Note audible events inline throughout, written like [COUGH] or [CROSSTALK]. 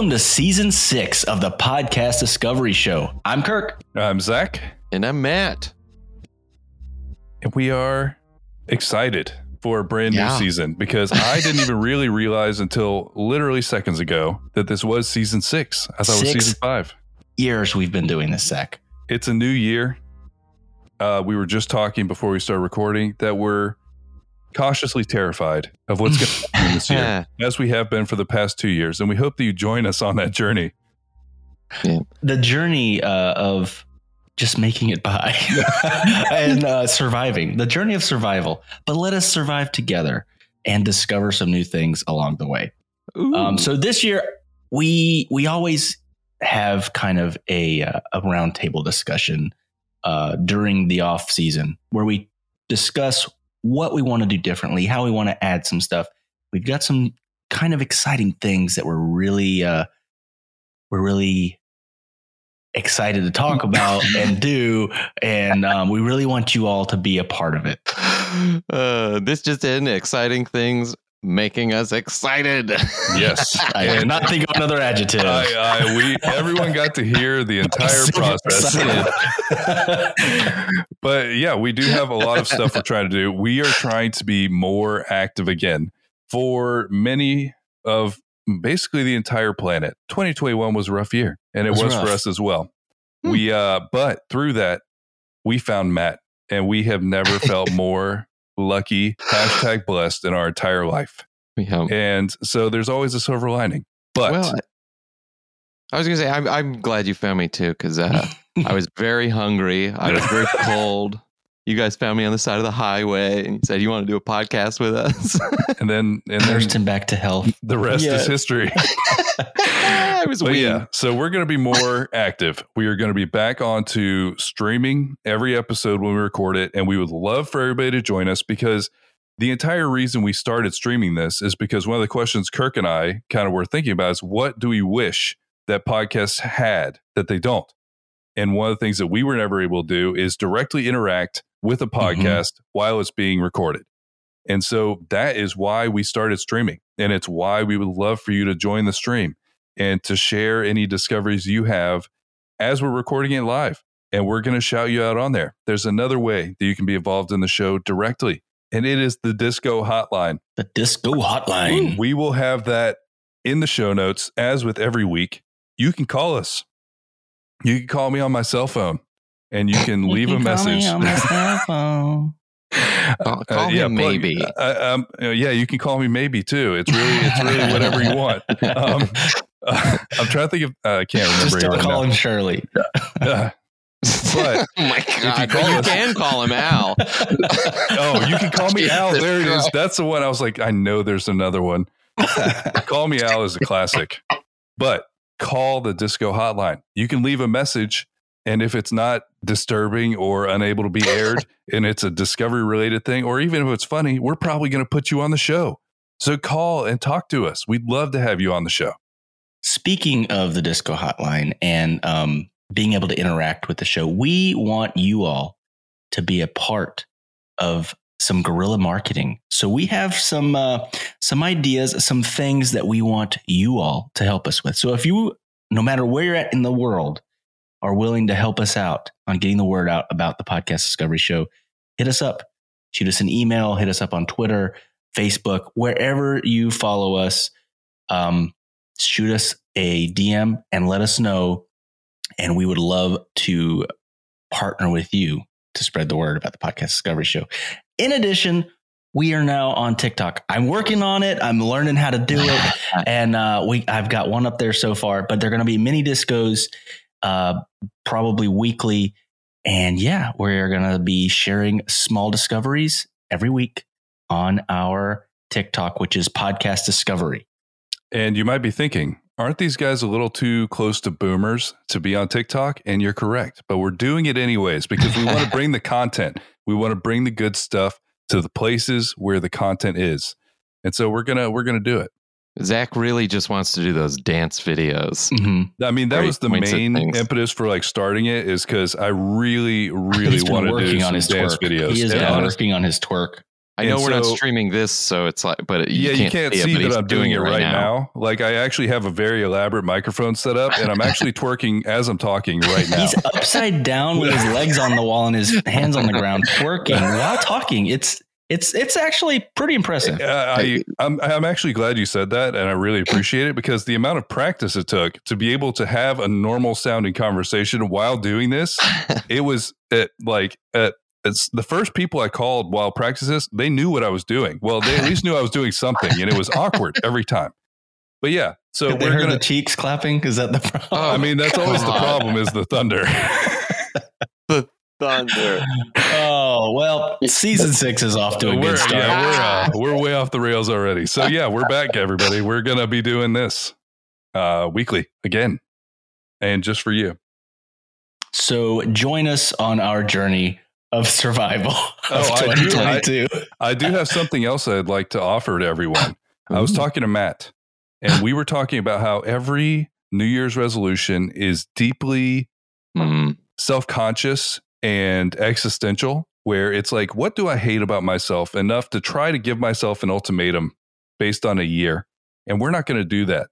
Welcome to season six of the Podcast Discovery Show. I'm Kirk. I'm Zach. And I'm Matt. And we are excited for a brand Yeah. new season because I didn't [LAUGHS] even really realize until literally seconds ago that this was season six. I thought it was Six. season five. Years we've been doing this, Zach. It's a new year. Uh, we were just talking before we started recording that we're cautiously terrified of what's going [LAUGHS] to happen this year, as we have been for the past two years. And we hope that you join us on that journey. The journey uh, of just making it by [LAUGHS] and uh, surviving, the journey of survival. But let us survive together and discover some new things along the way. Um, so this year, we we always have kind of a uh, a roundtable discussion uh, during the off season where we discuss what we want to do differently, how we want to add some stuff. We've got some kind of exciting things that we're really uh, we're really excited to talk [LAUGHS] about and do, and um, we really want you all to be a part of it. uh, this just in exciting things making us excited. [LAUGHS] Yes. I could And not think of another adjective. I, I, we everyone got to hear the [LAUGHS] entire Super process. [LAUGHS] But yeah, we do have a lot of stuff we're trying to do. We are trying to be more active again for many of basically the entire planet. 2021 was a rough year, and it Was was, for us as well. Hmm. We uh but through that, we found Matt, and we have never felt more lucky, hashtag blessed in our entire life. Yeah. And so there's always a silver lining. But well, I, I was gonna say I'm I'm glad you found me too because uh, [LAUGHS] I was very hungry. I was very cold. You guys found me on the side of the highway and you said you want to do a podcast with us. [LAUGHS] and then and then Nursed him back to health. the rest Yeah. is history. [LAUGHS] I was But weak. yeah, so we're going to be more [LAUGHS] active. We are going to be back onto streaming every episode when we record it. And we would love for everybody to join us because the entire reason we started streaming this is because one of the questions Kirk and I kind of were thinking about is what do we wish that podcasts had that they don't? And one of the things that we were never able to do is directly interact with a mm-hmm. podcast while it's being recorded. And so that is why we started streaming. And it's why we would love for you to join the stream and to share any discoveries you have as we're recording it live. And we're going to shout you out on there. There's another way that you can be involved in the show directly, and it is the Disco Hotline. The Disco Hotline. We will have that in the show notes, as with every week. You can call us. You can call me on my cell phone and you can You leave can a call me message. on my cell [LAUGHS] phone. Call- call him plug- maybe. uh, um, uh, yeah, you can call me maybe too. It's really, it's really whatever you want. Um, [LAUGHS] I'm trying to think of. Uh, I can't remember. Just it don't right call now. him Shirley. Uh, But [LAUGHS] oh my god! call you us- can call him Al. oh, you can call me Al. There it is. That's the one. I was like, I know there's another one. Call me Al is a classic, but call the disco hotline. You can leave a message, and if it's not disturbing or unable to be [LAUGHS] aired, and it's a discovery related thing, or even if it's funny, we're probably going to put you on the show. So call and talk to us. We'd love to have you on the show. Speaking of the Disco Hotline and um, being able to interact with the show, we want you all to be a part of some guerrilla marketing. So we have some uh, some ideas, some things that we want you all to help us with. So if you, no matter where you're at in the world, are willing to help us out on getting the word out about the Podcast Discovery Show, hit us up. Shoot us an email. Hit us up on Twitter, Facebook, wherever you follow us. Um, shoot us a DM and let us know. And we would love to partner with you to spread the word about the Podcast Discovery Show. In addition, we are now on TikTok. I'm working on it. I'm learning how to do it, [LAUGHS] and uh, we I've got one up there so far. But they're going to be mini discos, uh, probably weekly. And yeah, we're going to be sharing small discoveries every week on our TikTok, which is Podcast Discovery. And you might be thinking, aren't these guys a little too close to boomers to be on TikTok? And you're correct, but we're doing it anyways because we want to [LAUGHS] bring the content. We want to bring the good stuff to the places where the content is. And so we're going to we're going to do it. Zach really just wants to do those dance videos. Mm-hmm. I mean, that Great was the main impetus for like starting it is cuz I really really He's want to do working some on his dance twerk. videos. He is And been honest- working on his twerk. I know And we're not streaming this, so it's like, but you yeah, can't you can't see, it, see but that I'm doing it right now. Like I actually have a very elaborate microphone set up, and I'm actually twerking as I'm talking right [LAUGHS] now. He's upside down with his legs on the wall and his hands on the ground, twerking while talking. It's it's it's actually pretty impressive. Uh, I, I'm, I'm actually glad you said that, and I really appreciate it because the amount of practice it took to be able to have a normal sounding conversation while doing this, [LAUGHS] it was at like at it's the first people I called while practicing this, they knew what I was doing. Well, they at least knew I was doing something, and it was awkward every time. But yeah, so Did they we're gonna. the cheeks clapping. Is that the [LAUGHS] problem? I mean, that's always the problem is the thunder. [LAUGHS] The thunder. oh well, season six is off to a we're, good start. yeah, we're, uh, we're way off the rails already. So yeah, we're back, everybody. We're gonna be doing this uh, weekly again, and just for you. So join us on our journey of survival of Oh, I do- 2022. I do have something else I'd like to offer to everyone. I was talking to Matt, and we were talking about how every New Year's resolution is deeply Mm, self conscious and existential, where it's like, what do I hate about myself enough to try to give myself an ultimatum based on a year? And we're not going to do that.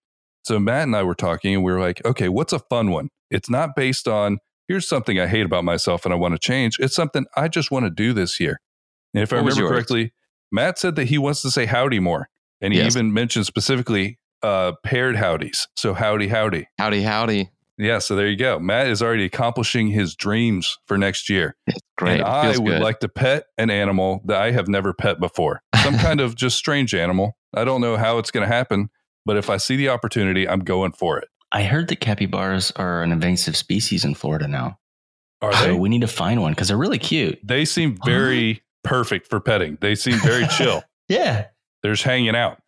So Matt and I were talking, and we were like, okay, what's a fun one? It's not based on, here's something I hate about myself and I want to change. It's something I just want to do this year. And if I What was remember correctly, Matt said that he wants to say howdy more. And he Yes. even mentioned specifically uh, paired howdies. So howdy, howdy. howdy, howdy. Yeah, so there you go. Matt is already accomplishing his dreams for next year. It's great. And I would good. like to pet an animal that I have never pet before. Some [LAUGHS] kind of just strange animal. I don't know how it's going to happen, but if I see the opportunity, I'm going for it. I heard that capybaras are an invasive species in Florida now. Are so they? we need to find one because they're really cute. They seem very perfect for petting. They seem very [LAUGHS] chill. Yeah. They're just hanging out.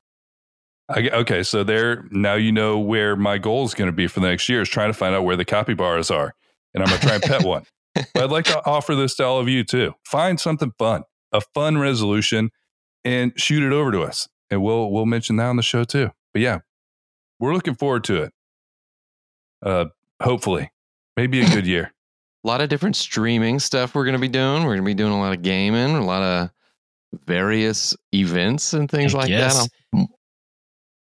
I, okay, so there now you know where my goal is going to be for the next year is trying to find out where the capybaras are, and I'm going to try and pet one. [LAUGHS] But I'd like to offer this to all of you too. Find something fun, a fun resolution, and shoot it over to us, and we'll we'll mention that on the show too. But yeah, we're looking forward to it. Uh, hopefully, maybe a good year. a lot of different streaming stuff we're going to be doing. We're going to be doing a lot of gaming, a lot of various events and things Heck like yes. that. I'm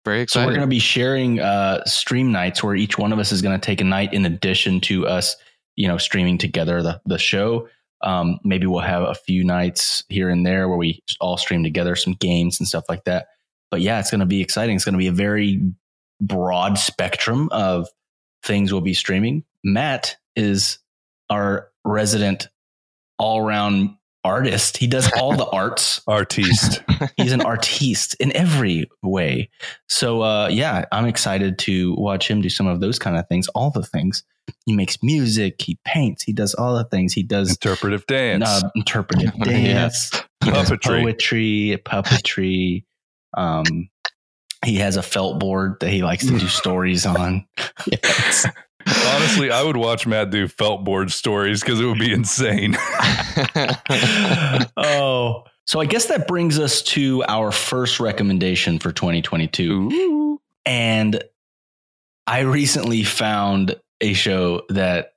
very So we're going to be sharing uh, stream nights where each one of us is going to take a night in addition to us, you know, streaming together the the show. Um, maybe we'll have a few nights here and there where we all stream together some games and stuff like that. But yeah, it's going to be exciting. It's going to be a very broad spectrum of things we'll be streaming. Matt is our resident all around artist. He does all the [LAUGHS] arts Artiste. [LAUGHS] he's an artiste in every way. So uh, yeah, I'm excited to watch him do some of those kind of things. All the things he makes music, he paints, he does all the things. He does Interpretive dance. uh, interpretive [LAUGHS] dance, Puppetry. poetry, puppetry. Um, he has a felt board that he likes to do [LAUGHS] stories on. Yes. [LAUGHS] Honestly, I would watch Matt do felt board stories because it would be insane. [LAUGHS] oh, so I guess that brings us to our first recommendation for 2022. Ooh. And I recently found a show that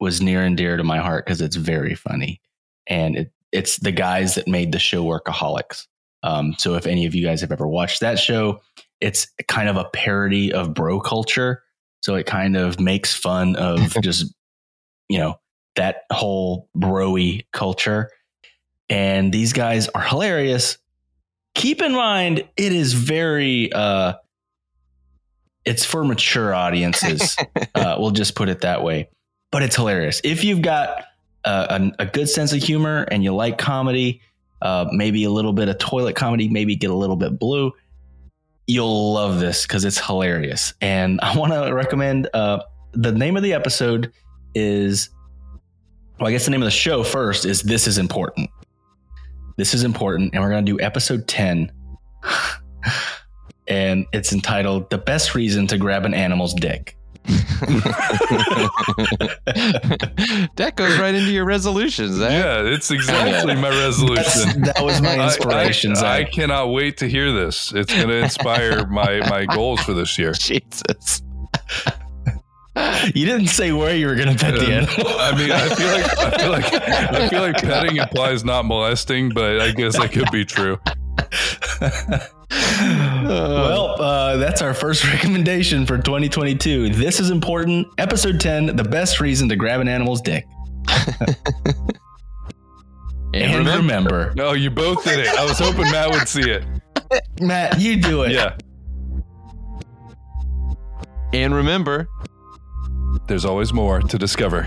was near and dear to my heart because it's very funny. And it, it's the guys that made the show Workaholics. Um, so if any of you guys have ever watched that show, it's kind of a parody of bro culture. So it kind of makes fun of [LAUGHS] just, you know, that whole broy culture. And these guys are hilarious. Keep in mind, it is very uh it's for mature audiences. [LAUGHS] uh, we'll just put it that way. But it's hilarious. If you've got a, a, a good sense of humor and you like comedy, uh, maybe a little bit of toilet comedy, maybe get a little bit blue, you'll love this because it's hilarious. And I want to recommend uh, the name of the episode is, well, I guess the name of the show first is This is Important. This is important. And we're going to do episode 10. [LAUGHS] and it's entitled The Best Reason to Grab an Animal's Dick. [LAUGHS] that goes right into your resolutions. Zach. yeah, it's exactly my That's, resolution. that was my inspiration. I, I, Zach. cannot wait to hear this. It's going to inspire [LAUGHS] my my goals for this year. Jesus. You didn't say where you were going to pet the Um, animal. I mean, I feel like I feel like I feel like petting implies not molesting, but I guess that could be true. [LAUGHS] well, uh, that's our first [LAUGHS] recommendation for 2022. This is important. Episode 10 The best reason to grab an animal's dick. [LAUGHS] And, And remember, remember, No, you both did it. I was hoping Matt would see it. [LAUGHS] Matt, you do it. Yeah. and remember, There's always more to discover.